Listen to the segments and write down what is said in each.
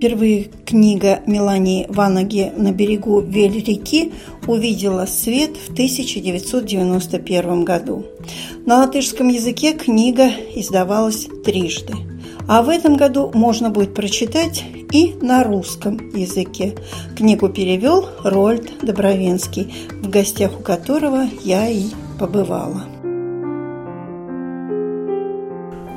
Впервые книга Мелании Ванаги «На берегу Вель-реки» увидела свет в 1991 году. На латышском языке книга издавалась трижды. А в этом году можно будет прочитать и на русском языке. Книгу перевел Рольд Добровенский, в гостях у которого я и побывала.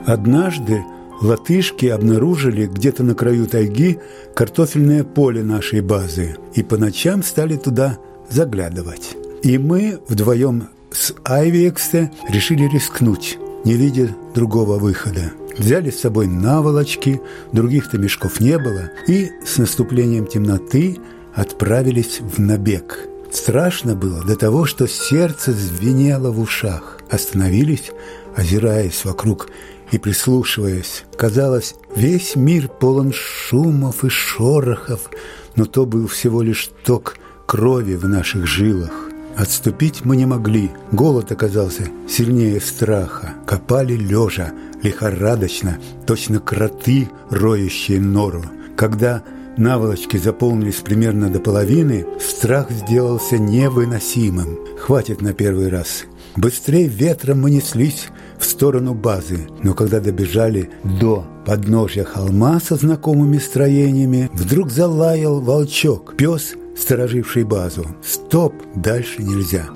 Однажды латышки обнаружили где-то на краю тайги картофельное поле нашей базы и по ночам стали туда заглядывать. И мы вдвоем с Айвексе решили рискнуть, не видя другого выхода. Взяли с собой наволочки, других-то мешков не было, и с наступлением темноты отправились в набег. Страшно было до того, что сердце звенело в ушах. Остановились, озираясь вокруг и прислушиваясь. Казалось, весь мир полон шумов и шорохов, но то был всего лишь ток крови в наших жилах. Отступить мы не могли. Голод оказался сильнее страха. Копали лежа, лихорадочно, точно кроты, роющие нору. Когда наволочки заполнились примерно до половины, страх сделался невыносимым. Хватит на первый раз. Быстрее ветром мы неслись в сторону базы, но когда добежали до подножья холма со знакомыми строениями, вдруг залаял волчок, пес, стороживший базу. «Стоп! Дальше нельзя!»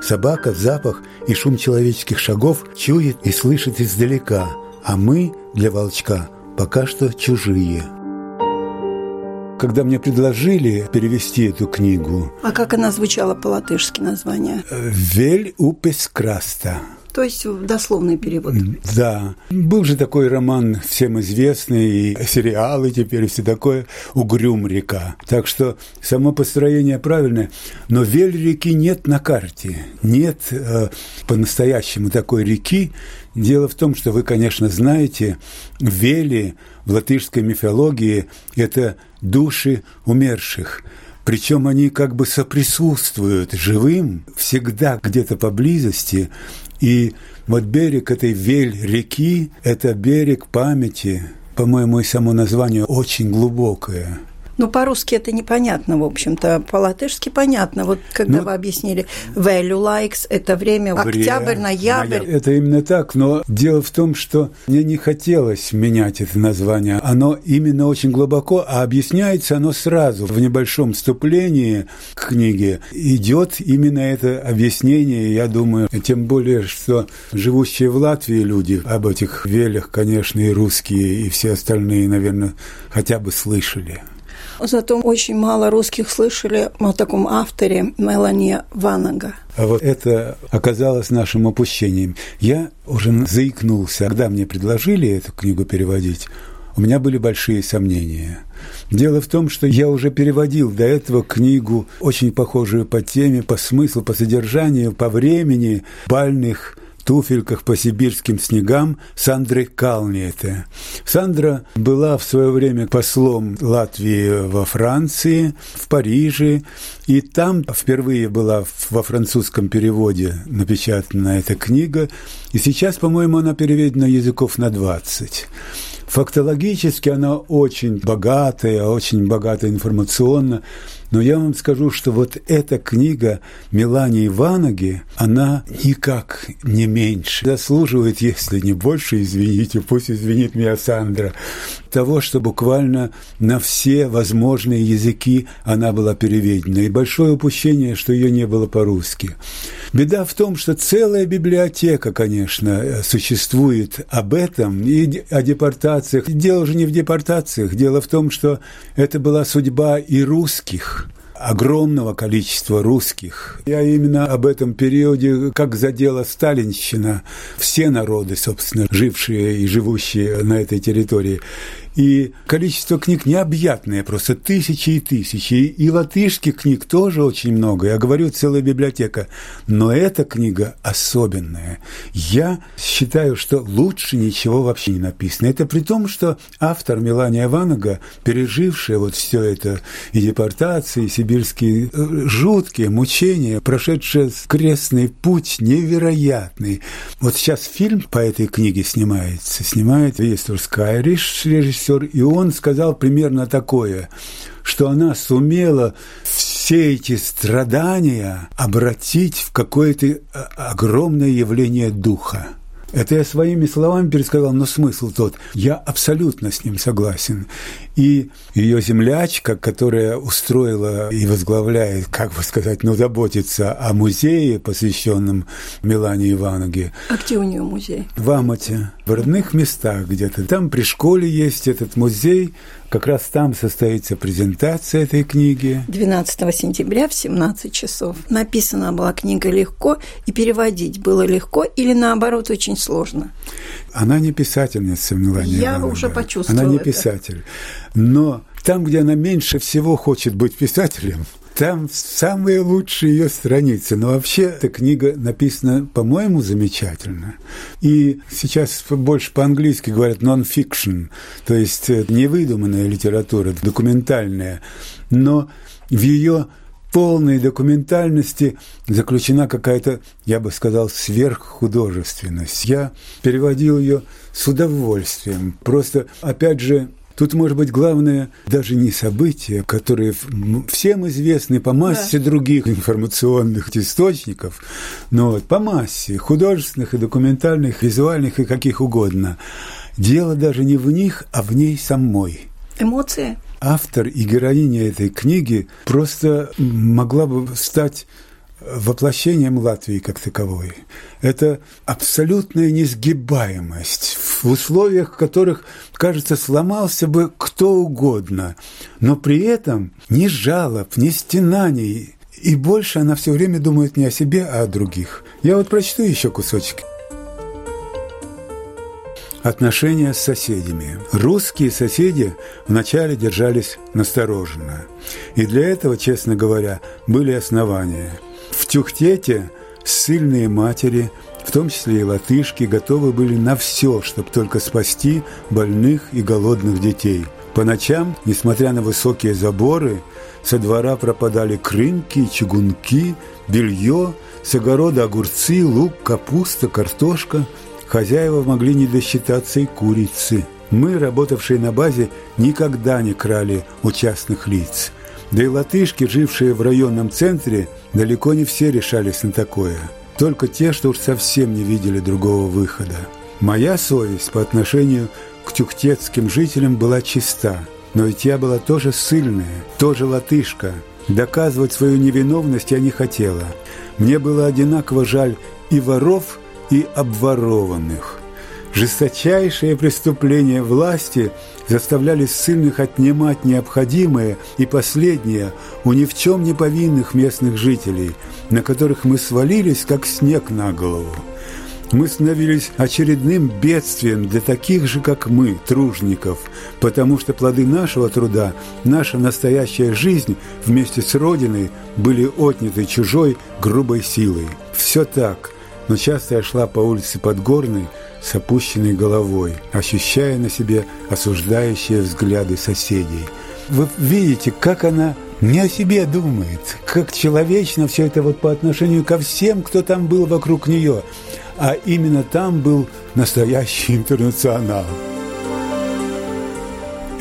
Собака запах и шум человеческих шагов чует и слышит издалека, а мы для волчка пока что чужие. Когда мне предложили перевести эту книгу... А как она звучала по-латышски название? «Вель упес краста». То есть дословный перевод. Да. Был же такой роман всем известный, и сериалы теперь, все такое, «Угрюм река». Так что само построение правильное, но вель реки нет на карте. Нет э, по-настоящему такой реки. Дело в том, что вы, конечно, знаете, вели в латышской мифологии – это души умерших – причем они как бы соприсутствуют живым всегда где-то поблизости, и вот берег этой вель реки – это берег памяти. По-моему, и само название очень глубокое – ну, по-русски это непонятно, в общем-то. По-латышски понятно. Вот когда ну, вы объяснили value likes – это время октябрь, ноябрь. Это именно так, но дело в том, что мне не хотелось менять это название. Оно именно очень глубоко, а объясняется оно сразу. В небольшом вступлении к книге идет именно это объяснение, я думаю, тем более, что живущие в Латвии люди об этих велях, конечно, и русские, и все остальные, наверное, хотя бы слышали. Зато очень мало русских слышали о таком авторе Мелани Ванага. А вот это оказалось нашим опущением. Я уже заикнулся, когда мне предложили эту книгу переводить, у меня были большие сомнения. Дело в том, что я уже переводил до этого книгу, очень похожую по теме, по смыслу, по содержанию, по времени бальных туфельках по сибирским снегам Сандры Калниете. Сандра была в свое время послом Латвии во Франции, в Париже, и там впервые была во французском переводе напечатана эта книга, и сейчас, по-моему, она переведена языков на 20. Фактологически она очень богатая, очень богатая информационно, но я вам скажу, что вот эта книга Мелании Ванаги, она никак не меньше заслуживает, если не больше, извините, пусть извинит меня Сандра, того, что буквально на все возможные языки она была переведена. И большое упущение, что ее не было по-русски. Беда в том, что целая библиотека, конечно, существует об этом и о депортациях. Дело же не в депортациях, дело в том, что это была судьба и русских, огромного количества русских. Я именно об этом периоде, как задела сталинщина, все народы, собственно, жившие и живущие на этой территории. И количество книг необъятное, просто тысячи и тысячи. И латышских книг тоже очень много. Я говорю, целая библиотека. Но эта книга особенная. Я считаю, что лучше ничего вообще не написано. Это при том, что автор Мелания Ванага, пережившая вот все это, и депортации, и сибирские э, жуткие мучения, прошедшая крестный путь невероятный. Вот сейчас фильм по этой книге снимается. Снимает Вестер Скайриш, режиссер, и он сказал примерно такое, что она сумела все эти страдания обратить в какое-то э, огромное явление духа. Это я своими словами пересказал, но смысл тот. Я абсолютно с ним согласен. И ее землячка, которая устроила и возглавляет, как бы сказать, ну, заботится о музее, посвященном Милане Ивановне. А где у нее музей? В Амате, в родных местах где-то. Там при школе есть этот музей, как раз там состоится презентация этой книги. 12 сентября в 17 часов. Написана была книга легко, и переводить было легко или наоборот очень сложно? Она не писательница, Мелания Я Ивановна. уже почувствовала Она не это. писатель. Но там, где она меньше всего хочет быть писателем, там самые лучшие ее страницы. Но вообще эта книга написана, по-моему, замечательно. И сейчас больше по-английски говорят non-fiction, то есть э, невыдуманная литература, документальная. Но в ее полной документальности заключена какая-то, я бы сказал, сверххудожественность. Я переводил ее с удовольствием. Просто, опять же, Тут, может быть, главное даже не события, которые всем известны по массе да. других информационных источников, но вот по массе художественных и документальных, визуальных и каких угодно. Дело даже не в них, а в ней самой. Эмоции. Автор и героиня этой книги просто могла бы стать воплощением Латвии как таковой. Это абсолютная несгибаемость в условиях, в которых, кажется, сломался бы кто угодно, но при этом ни жалоб, ни стенаний, и больше она все время думает не о себе, а о других. Я вот прочту еще кусочек. Отношения с соседями. Русские соседи вначале держались настороженно. И для этого, честно говоря, были основания – Тюхтете сильные матери, в том числе и латышки, готовы были на все, чтобы только спасти больных и голодных детей. По ночам, несмотря на высокие заборы, со двора пропадали крынки, чугунки, белье, с огорода огурцы, лук, капуста, картошка. Хозяева могли не досчитаться и курицы. Мы, работавшие на базе, никогда не крали у частных лиц – да и латышки, жившие в районном центре, далеко не все решались на такое. Только те, что уж совсем не видели другого выхода. Моя совесть по отношению к тюктетским жителям была чиста, но ведь я была тоже сильная, тоже латышка. Доказывать свою невиновность я не хотела. Мне было одинаково жаль и воров, и обворованных. Жесточайшие преступления власти заставляли ссыльных отнимать необходимое и последнее у ни в чем не повинных местных жителей, на которых мы свалились, как снег на голову. Мы становились очередным бедствием для таких же, как мы, тружников, потому что плоды нашего труда, наша настоящая жизнь вместе с Родиной были отняты чужой грубой силой. Все так, но часто я шла по улице Подгорной, с опущенной головой, ощущая на себе осуждающие взгляды соседей. Вы видите, как она не о себе думает, как человечно все это вот по отношению ко всем, кто там был вокруг нее. А именно там был настоящий интернационал.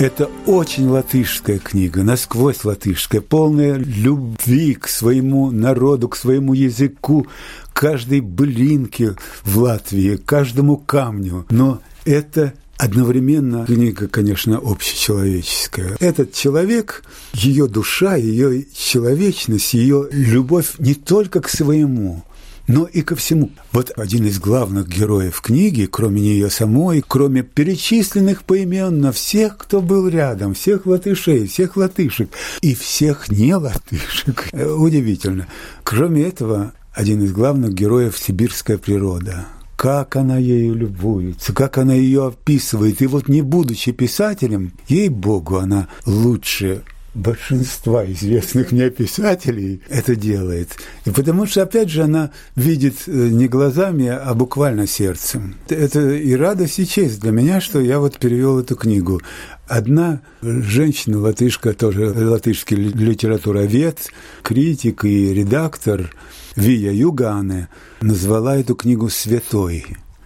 Это очень латышская книга, насквозь латышская, полная любви к своему народу, к своему языку, каждой блинке в Латвии, каждому камню. Но это одновременно книга, конечно, общечеловеческая. Этот человек, ее душа, ее человечность, ее любовь не только к своему, но и ко всему. Вот один из главных героев книги, кроме нее самой, кроме перечисленных поименно всех, кто был рядом, всех латышей, всех латышек и всех не латышек. Удивительно. Кроме этого, один из главных героев – сибирская природа, как она ею любуется, как она ее описывает. И вот не будучи писателем, ей-богу, она лучше большинства известных мне писателей это делает. И потому что, опять же, она видит э, не глазами, а буквально сердцем. Это и радость, и честь для меня, что я вот перевел эту книгу. Одна женщина, латышка, тоже латышский литературовед, критик и редактор Вия Югане, назвала эту книгу «Святой».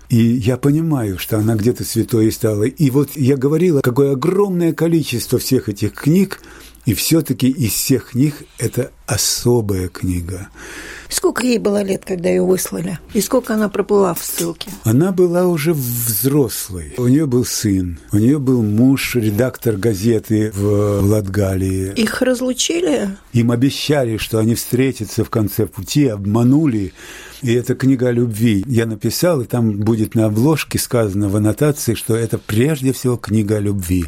И я понимаю, что она где-то святой стала. И вот я говорила, какое огромное количество всех этих книг и все-таки из всех них это особая книга. Сколько ей было лет, когда ее выслали? И сколько она пробыла в ссылке? Она была уже взрослой. У нее был сын, у нее был муж, редактор газеты в Латгалии. Их разлучили? Им обещали, что они встретятся в конце пути, обманули. И это книга о любви. Я написал, и там будет на обложке сказано в аннотации, что это прежде всего книга о любви.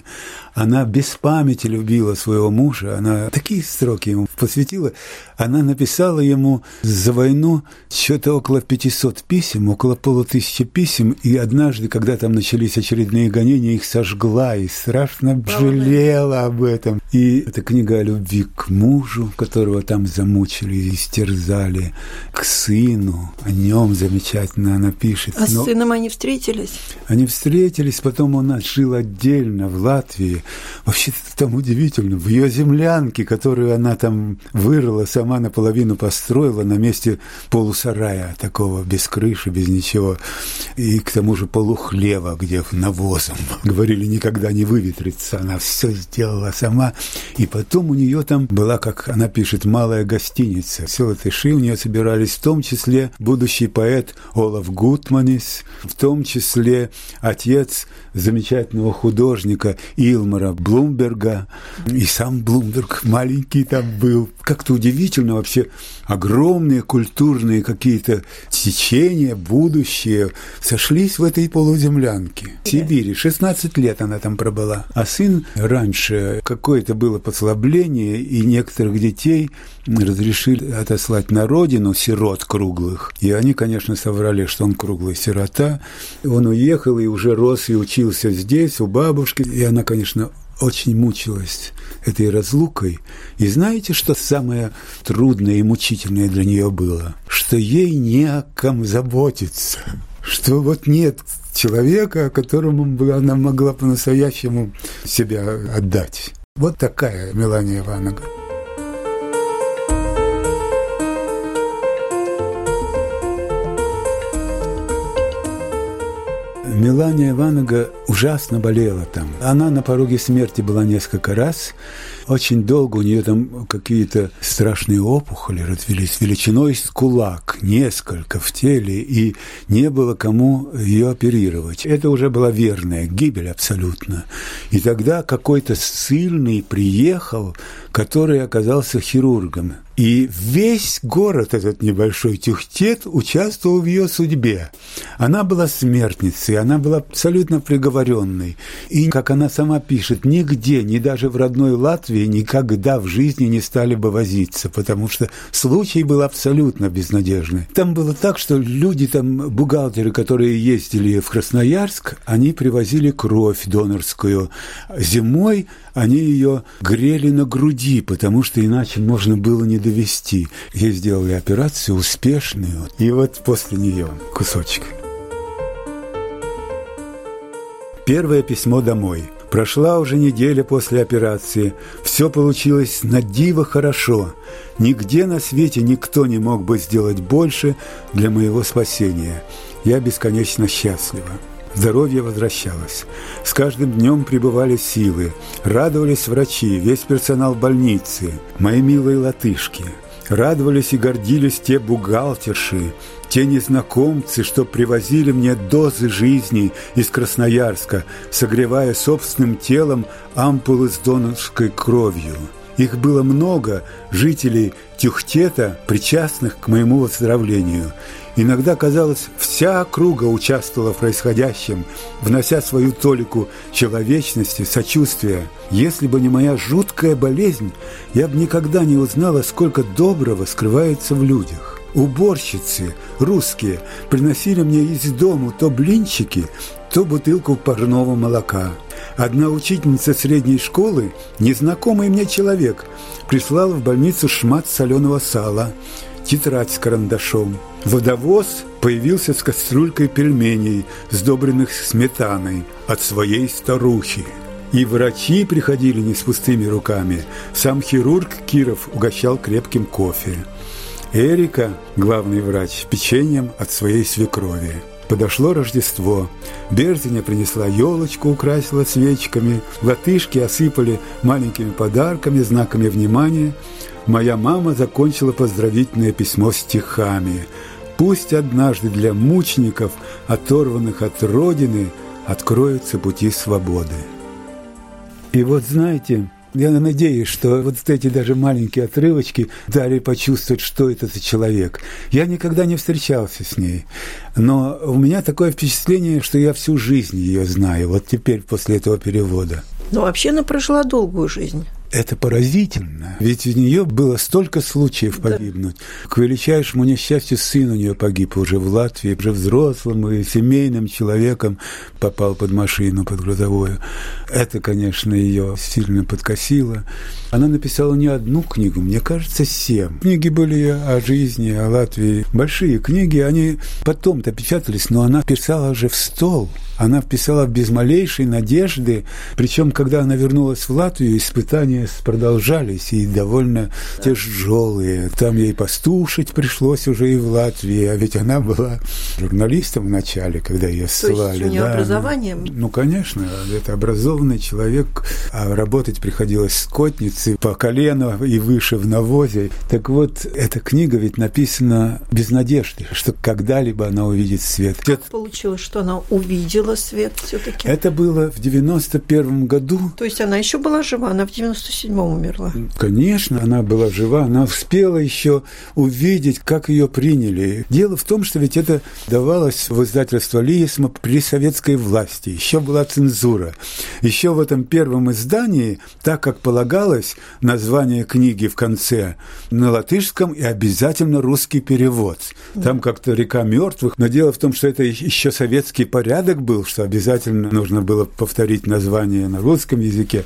Она без памяти любила своего мужа, она такие строки ему посвятила. Она написала ему за войну что-то около 500 писем, около полутысячи писем, и однажды, когда там начались очередные гонения, их сожгла и страшно жалела об этом. И это книга о любви к мужу, которого там замучили и истерзали, к сыну, о нем замечательно она пишет. А с сыном они встретились? Они встретились, потом он жил отдельно в Латвии, Вообще там удивительно. В ее землянке, которую она там вырыла, сама наполовину построила на месте полусарая, такого без крыши, без ничего. И к тому же полухлева, где навозом. Говорили, никогда не выветрится. Она все сделала сама. И потом у нее там была, как она пишет, малая гостиница. Все латыши у нее собирались, в том числе будущий поэт Олаф Гутманис, в том числе отец замечательного художника Илмара Блумберга, и сам Блумберг маленький там был. Как-то удивительно вообще огромные культурные какие-то течения, будущее, сошлись в этой полуземлянке. В Сибири. 16 лет она там пробыла. А сын раньше какое-то было послабление, и некоторых детей разрешили отослать на родину сирот круглых. И они, конечно, соврали, что он круглый сирота. Он уехал и уже рос и учился здесь, у бабушки. И она, конечно, очень мучилась этой разлукой. И знаете, что самое трудное и мучительное для нее было? Что ей не о ком заботиться. Что вот нет человека, которому бы она могла по-настоящему себя отдать. Вот такая Мелания Ивановна. Мелания Ивановна ужасно болела там. Она на пороге смерти была несколько раз. Очень долго у нее там какие-то страшные опухоли развелись, величиной с кулак, несколько в теле, и не было кому ее оперировать. Это уже была верная гибель абсолютно. И тогда какой-то сильный приехал, который оказался хирургом. И весь город этот небольшой Тюхтет участвовал в ее судьбе. Она была смертницей, она была абсолютно приговоренной. И, как она сама пишет, нигде, ни даже в родной Латвии никогда в жизни не стали бы возиться, потому что случай был абсолютно безнадежный. Там было так, что люди, там, бухгалтеры, которые ездили в Красноярск, они привозили кровь донорскую. Зимой они ее грели на груди, потому что иначе можно было не довести. Ей сделали операцию успешную, и вот после нее кусочек. Первое письмо домой. Прошла уже неделя после операции. Все получилось на диво хорошо. Нигде на свете никто не мог бы сделать больше для моего спасения. Я бесконечно счастлива. Здоровье возвращалось. С каждым днем прибывали силы. Радовались врачи, весь персонал больницы, мои милые латышки. Радовались и гордились те бухгалтерши, те незнакомцы, что привозили мне дозы жизни из Красноярска, согревая собственным телом ампулы с донорской кровью. Их было много, жителей Тюхтета, причастных к моему выздоровлению. Иногда, казалось, вся округа участвовала в происходящем, внося свою толику человечности, сочувствия. Если бы не моя жуткая болезнь, я бы никогда не узнала, сколько доброго скрывается в людях. Уборщицы, русские, приносили мне из дому то блинчики, то бутылку парного молока. Одна учительница средней школы, незнакомый мне человек, прислала в больницу шмат соленого сала, тетрадь с карандашом. Водовоз появился с кастрюлькой пельменей, сдобренных сметаной, от своей старухи. И врачи приходили не с пустыми руками. Сам хирург Киров угощал крепким кофе. Эрика, главный врач, печеньем от своей свекрови. Подошло Рождество. Берзиня принесла елочку, украсила свечками. Латышки осыпали маленькими подарками, знаками внимания. Моя мама закончила поздравительное письмо стихами. «Пусть однажды для мучеников, оторванных от Родины, откроются пути свободы». И вот знаете, я надеюсь, что вот эти даже маленькие отрывочки дали почувствовать, что это за человек. Я никогда не встречался с ней, но у меня такое впечатление, что я всю жизнь ее знаю, вот теперь после этого перевода. Но вообще она прожила долгую жизнь. Это поразительно. Ведь у нее было столько случаев погибнуть. Да. К величайшему несчастью сын у нее погиб уже в Латвии, уже взрослым и семейным человеком попал под машину, под грузовую. Это, конечно, ее сильно подкосило. Она написала не одну книгу, мне кажется, семь. Книги были о жизни, о Латвии. Большие книги, они потом-то печатались, но она писала уже в стол. Она писала без малейшей надежды. Причем, когда она вернулась в Латвию, испытания продолжались и довольно тяжелые. Там ей постушить пришлось уже и в Латвии, а ведь она была журналистом в начале, когда ее ссылали. То есть у нее да. образование? Ну, конечно, это образованный человек, а работать приходилось скотниц птицы по колено и выше в навозе. Так вот, эта книга ведь написана без надежды, что когда-либо она увидит свет. Как получилось, что она увидела свет все таки Это было в 91 году. То есть она еще была жива, она в 97-м умерла? Конечно, она была жива, она успела еще увидеть, как ее приняли. Дело в том, что ведь это давалось в издательство Лиесма при советской власти. Еще была цензура. Еще в этом первом издании, так как полагалось, название книги в конце на латышском и обязательно русский перевод. Там как-то «Река мертвых». Но дело в том, что это еще советский порядок был, что обязательно нужно было повторить название на русском языке.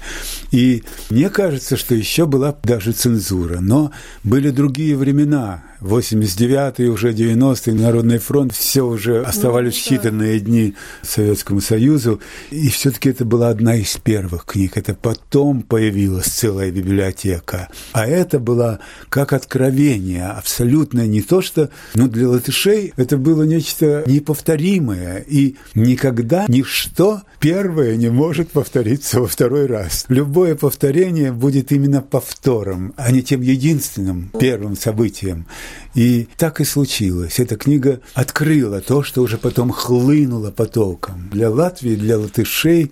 И мне кажется, что еще была даже цензура. Но были другие времена. 89-й, уже 90-й, Народный фронт, все уже оставались ну, считанные да. дни Советскому Союзу. И все-таки это была одна из первых книг. Это потом появилась целая библиотека. А это было как откровение, абсолютно не то, что... Ну, для латышей это было нечто неповторимое. И никогда ничто первое не может повториться во второй раз. Любое повторение будет именно повтором, а не тем единственным первым событием. И так и случилось. Эта книга открыла то, что уже потом хлынуло потоком. Для Латвии, для латышей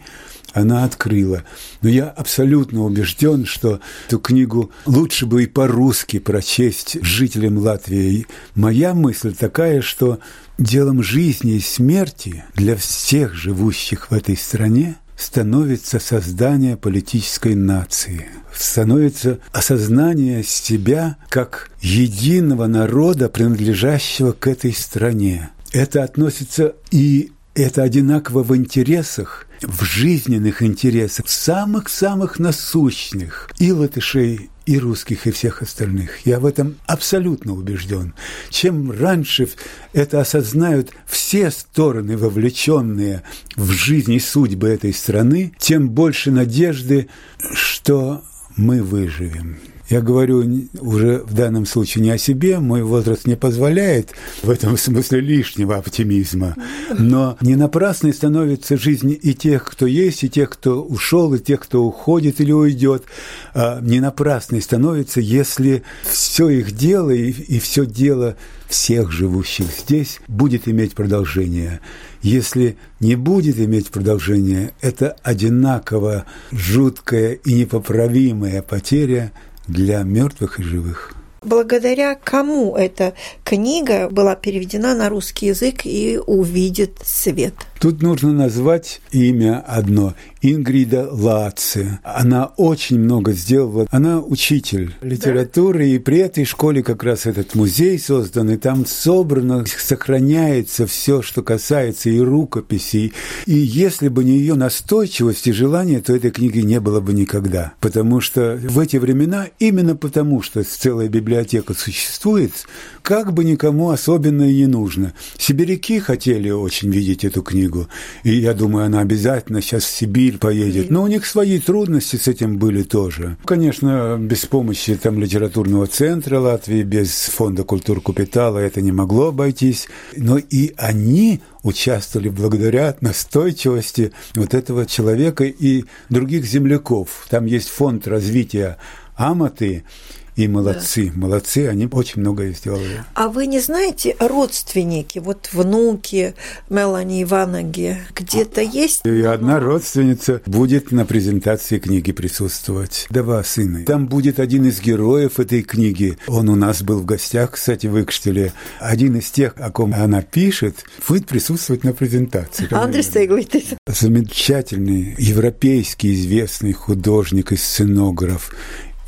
она открыла. Но я абсолютно убежден, что эту книгу лучше бы и по-русски прочесть жителям Латвии. Моя мысль такая, что делом жизни и смерти для всех живущих в этой стране становится создание политической нации, становится осознание себя как единого народа, принадлежащего к этой стране. Это относится и это одинаково в интересах, в жизненных интересах, самых-самых насущных и латышей, и русских, и всех остальных. Я в этом абсолютно убежден. Чем раньше это осознают все стороны, вовлеченные в жизнь и судьбы этой страны, тем больше надежды, что мы выживем. Я говорю уже в данном случае не о себе, мой возраст не позволяет в этом смысле лишнего оптимизма. Но не напрасной становится жизнь и тех, кто есть, и тех, кто ушел, и тех, кто уходит или уйдет. А не напрасной становится, если все их дело и, и все дело всех живущих здесь будет иметь продолжение. Если не будет иметь продолжения, это одинаково жуткая и непоправимая потеря – для мертвых и живых. Благодаря кому эта книга была переведена на русский язык и увидит свет? Тут нужно назвать имя одно – Ингрида Лаци. Она очень много сделала. Она учитель литературы, да? и при этой школе как раз этот музей создан, и там собрано, сохраняется все, что касается и рукописей. И если бы не ее настойчивость и желание, то этой книги не было бы никогда. Потому что в эти времена, именно потому что целая библиотека существует, как бы никому особенно и не нужно. Сибиряки хотели очень видеть эту книгу, и я думаю, она обязательно сейчас в Сибирь поедет. Но у них свои трудности с этим были тоже. Конечно, без помощи там литературного центра Латвии, без фонда культур капитала это не могло обойтись. Но и они участвовали благодаря настойчивости вот этого человека и других земляков. Там есть фонд развития Аматы, и молодцы, да. молодцы, они очень многое сделали. А вы не знаете, родственники, вот внуки Мелани Иваноги где-то есть? И одна родственница будет на презентации книги присутствовать. Два сына. Там будет один из героев этой книги. Он у нас был в гостях, кстати, в Икштеле. Один из тех, о ком она пишет, будет присутствовать на презентации. Андрей Стеглитис. Замечательный европейский известный художник и сценограф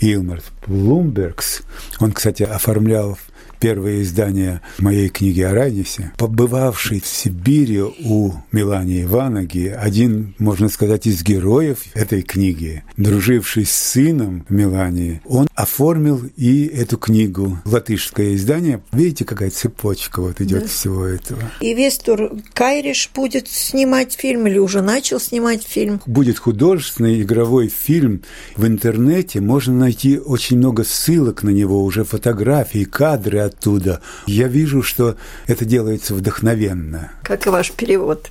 Илмар Блумбергс. Он, кстати, оформлял первое издание моей книги о Райнисе, побывавший в Сибири у Милани Иваноги, один, можно сказать, из героев этой книги, друживший с сыном Милани, он оформил и эту книгу, латышское издание. Видите, какая цепочка вот идет да. всего этого. И Вестур Кайриш будет снимать фильм или уже начал снимать фильм? Будет художественный игровой фильм в интернете. Можно найти очень много ссылок на него, уже фотографии, кадры оттуда. Я вижу, что это делается вдохновенно. Как и ваш перевод.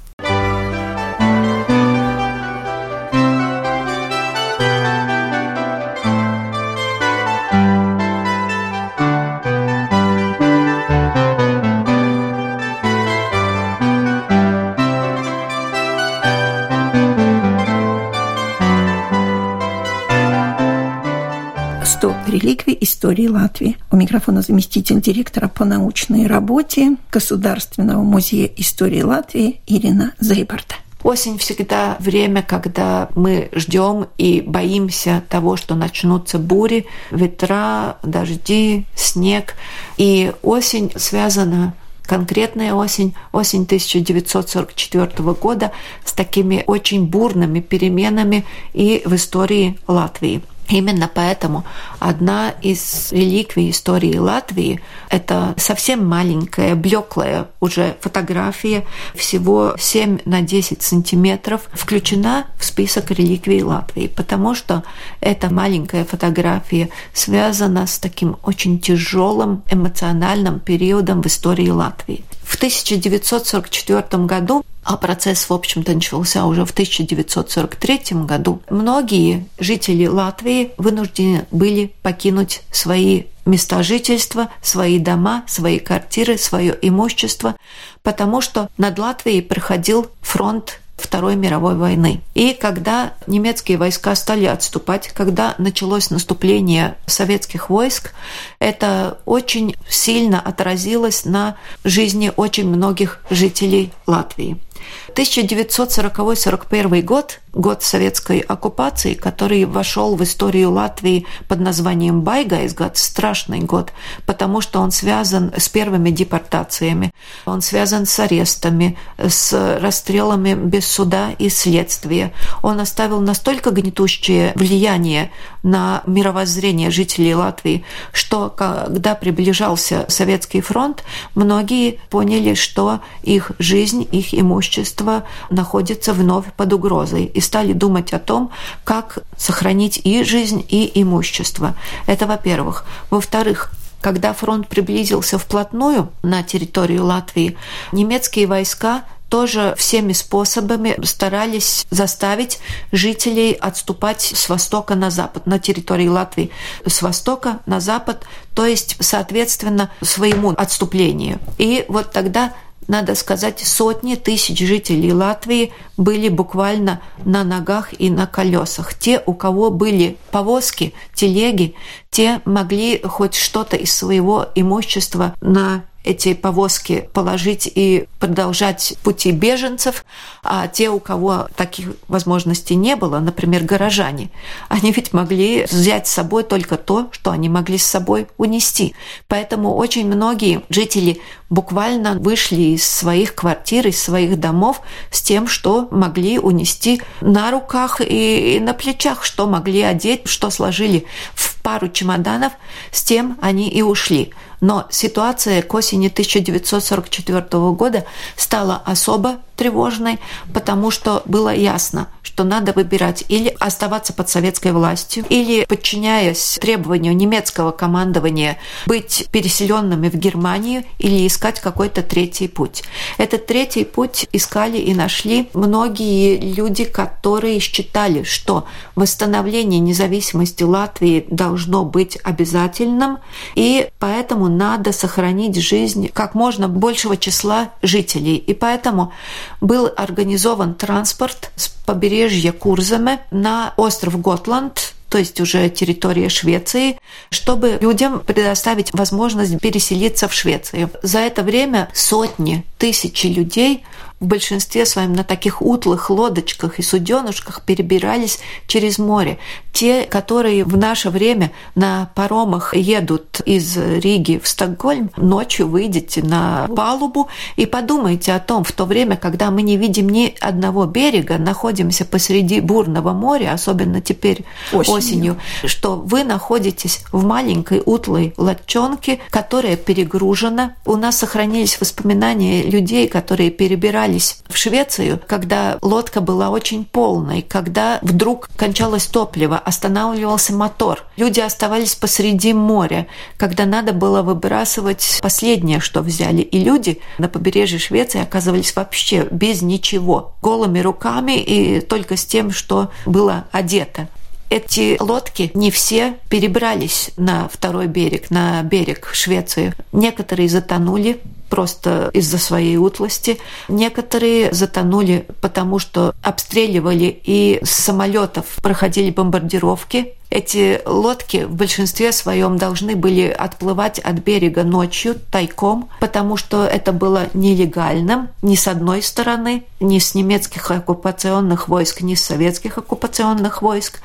реликвий истории Латвии. Микрофона заместитель директора по научной работе Государственного музея истории Латвии Ирина Зейбарта. Осень всегда время, когда мы ждем и боимся того, что начнутся бури, ветра, дожди, снег. И осень связана конкретная осень, осень 1944 года с такими очень бурными переменами и в истории Латвии. Именно поэтому одна из реликвий истории Латвии – это совсем маленькая, блеклая уже фотография, всего 7 на 10 сантиметров, включена в список реликвий Латвии, потому что эта маленькая фотография связана с таким очень тяжелым эмоциональным периодом в истории Латвии. В 1944 году а процесс, в общем-то, начался уже в 1943 году, многие жители Латвии вынуждены были покинуть свои места жительства, свои дома, свои квартиры, свое имущество, потому что над Латвией проходил фронт Второй мировой войны. И когда немецкие войска стали отступать, когда началось наступление советских войск, это очень сильно отразилось на жизни очень многих жителей Латвии. 1940-41 год, год советской оккупации, который вошел в историю Латвии под названием Baigais gads, страшный год, потому что он связан с первыми депортациями, он связан с арестами, с расстрелами без суда и следствия. Он оставил настолько гнетущее влияние на мировоззрение жителей Латвии, что когда приближался Советский фронт, многие поняли, что их жизнь, их имущество находится вновь под угрозой и стали думать о том, как сохранить и жизнь, и имущество. Это во-первых. Во-вторых, когда фронт приблизился вплотную на территорию Латвии, немецкие войска тоже всеми способами старались заставить жителей отступать с востока на запад, на территории Латвии, с востока на запад, то есть, соответственно, своему отступлению. И вот тогда надо сказать, сотни тысяч жителей Латвии были буквально на ногах и на колесах. Те, у кого были повозки, телеги, те могли хоть что-то из своего имущества на эти повозки положить и продолжать пути беженцев, а те, у кого таких возможностей не было, например, горожане, они ведь могли взять с собой только то, что они могли с собой унести. Поэтому очень многие жители буквально вышли из своих квартир, из своих домов с тем, что могли унести на руках и на плечах, что могли одеть, что сложили в пару чемоданов, с тем они и ушли. Но ситуация к осени 1944 года стала особо тревожной, потому что было ясно, что надо выбирать или оставаться под советской властью, или, подчиняясь требованию немецкого командования, быть переселенными в Германию или искать какой-то третий путь. Этот третий путь искали и нашли многие люди, которые считали, что восстановление независимости Латвии должно быть обязательным, и поэтому надо сохранить жизнь как можно большего числа жителей. И поэтому был организован транспорт с побережья Курзаме на остров Готланд, то есть уже территория Швеции, чтобы людям предоставить возможность переселиться в Швецию. За это время сотни, тысячи людей в большинстве своем на таких утлых лодочках и суденушках перебирались через море. Те, которые в наше время на паромах едут из Риги в Стокгольм, ночью выйдете на палубу и подумайте о том, в то время, когда мы не видим ни одного берега, находимся посреди бурного моря, особенно теперь осенью, осенью что вы находитесь в маленькой утлой лодчонке, которая перегружена. У нас сохранились воспоминания людей, которые перебирались отправлялись в Швецию, когда лодка была очень полной, когда вдруг кончалось топливо, останавливался мотор. Люди оставались посреди моря, когда надо было выбрасывать последнее, что взяли. И люди на побережье Швеции оказывались вообще без ничего, голыми руками и только с тем, что было одето эти лодки не все перебрались на второй берег, на берег Швеции. Некоторые затонули, просто из-за своей утлости. Некоторые затонули, потому что обстреливали и с самолетов проходили бомбардировки эти лодки в большинстве своем должны были отплывать от берега ночью тайком, потому что это было нелегальным ни с одной стороны, ни с немецких оккупационных войск, ни с советских оккупационных войск.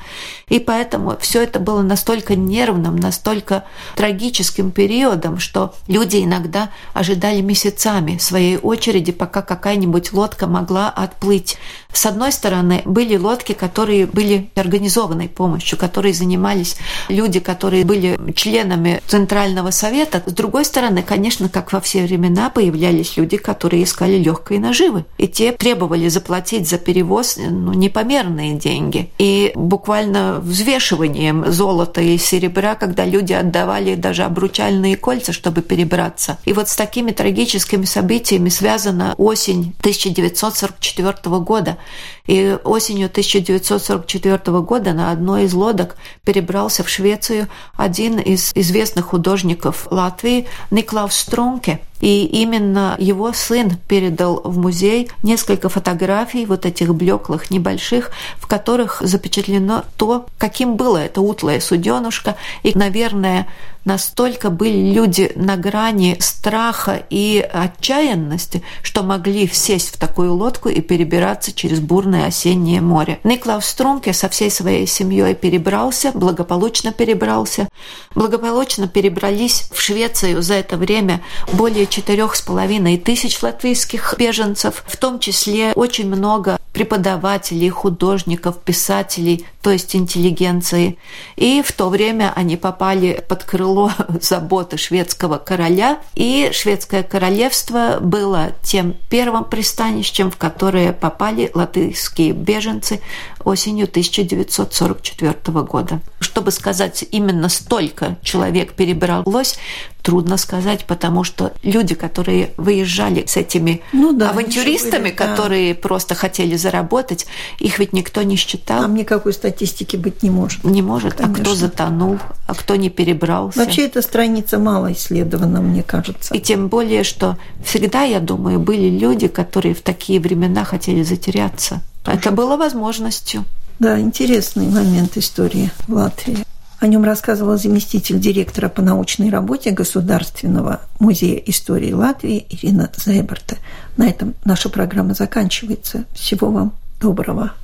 И поэтому все это было настолько нервным, настолько трагическим периодом, что люди иногда ожидали месяцами своей очереди, пока какая-нибудь лодка могла отплыть. С одной стороны, были лодки, которые были организованной помощью, которые занимались люди, которые были членами Центрального совета. С другой стороны, конечно, как во все времена, появлялись люди, которые искали легкой наживы. И те требовали заплатить за перевоз ну, непомерные деньги. И буквально взвешиванием золота и серебра, когда люди отдавали даже обручальные кольца, чтобы перебраться. И вот с такими трагическими событиями связана осень 1944 года. И осенью 1944 года на одной из лодок перебрался в Швецию один из известных художников Латвии Никлаус Струнке. И именно его сын передал в музей несколько фотографий вот этих блеклых, небольших, в которых запечатлено то, каким было это утлое суденушка. И, наверное, настолько были люди на грани страха и отчаянности, что могли сесть в такую лодку и перебираться через бурное осеннее море. Никлаус Струнке со всей своей семьей перебрался, благополучно перебрался. Благополучно перебрались в Швецию за это время более четырех с половиной тысяч латвийских беженцев, в том числе очень много преподавателей, художников, писателей, то есть интеллигенции. И в то время они попали под крыло заботы шведского короля, и шведское королевство было тем первым пристанищем, в которое попали латышские беженцы осенью 1944 года. Чтобы сказать, именно столько человек перебралось, трудно сказать, потому что люди, которые выезжали с этими ну, да, авантюристами, были, которые да. просто хотели заработать, их ведь никто не считал. Там никакой статистики быть не может. Не может. Конечно. А кто затонул, а кто не перебрался. Вообще эта страница мало исследована, мне кажется. И тем более, что всегда, я думаю, были люди, которые в такие времена хотели затеряться. Это было возможностью. Да, интересный момент истории Латвии. О нем рассказывала заместитель директора по научной работе Государственного музея истории Латвии Ирина Зайберта. На этом наша программа заканчивается. Всего вам доброго.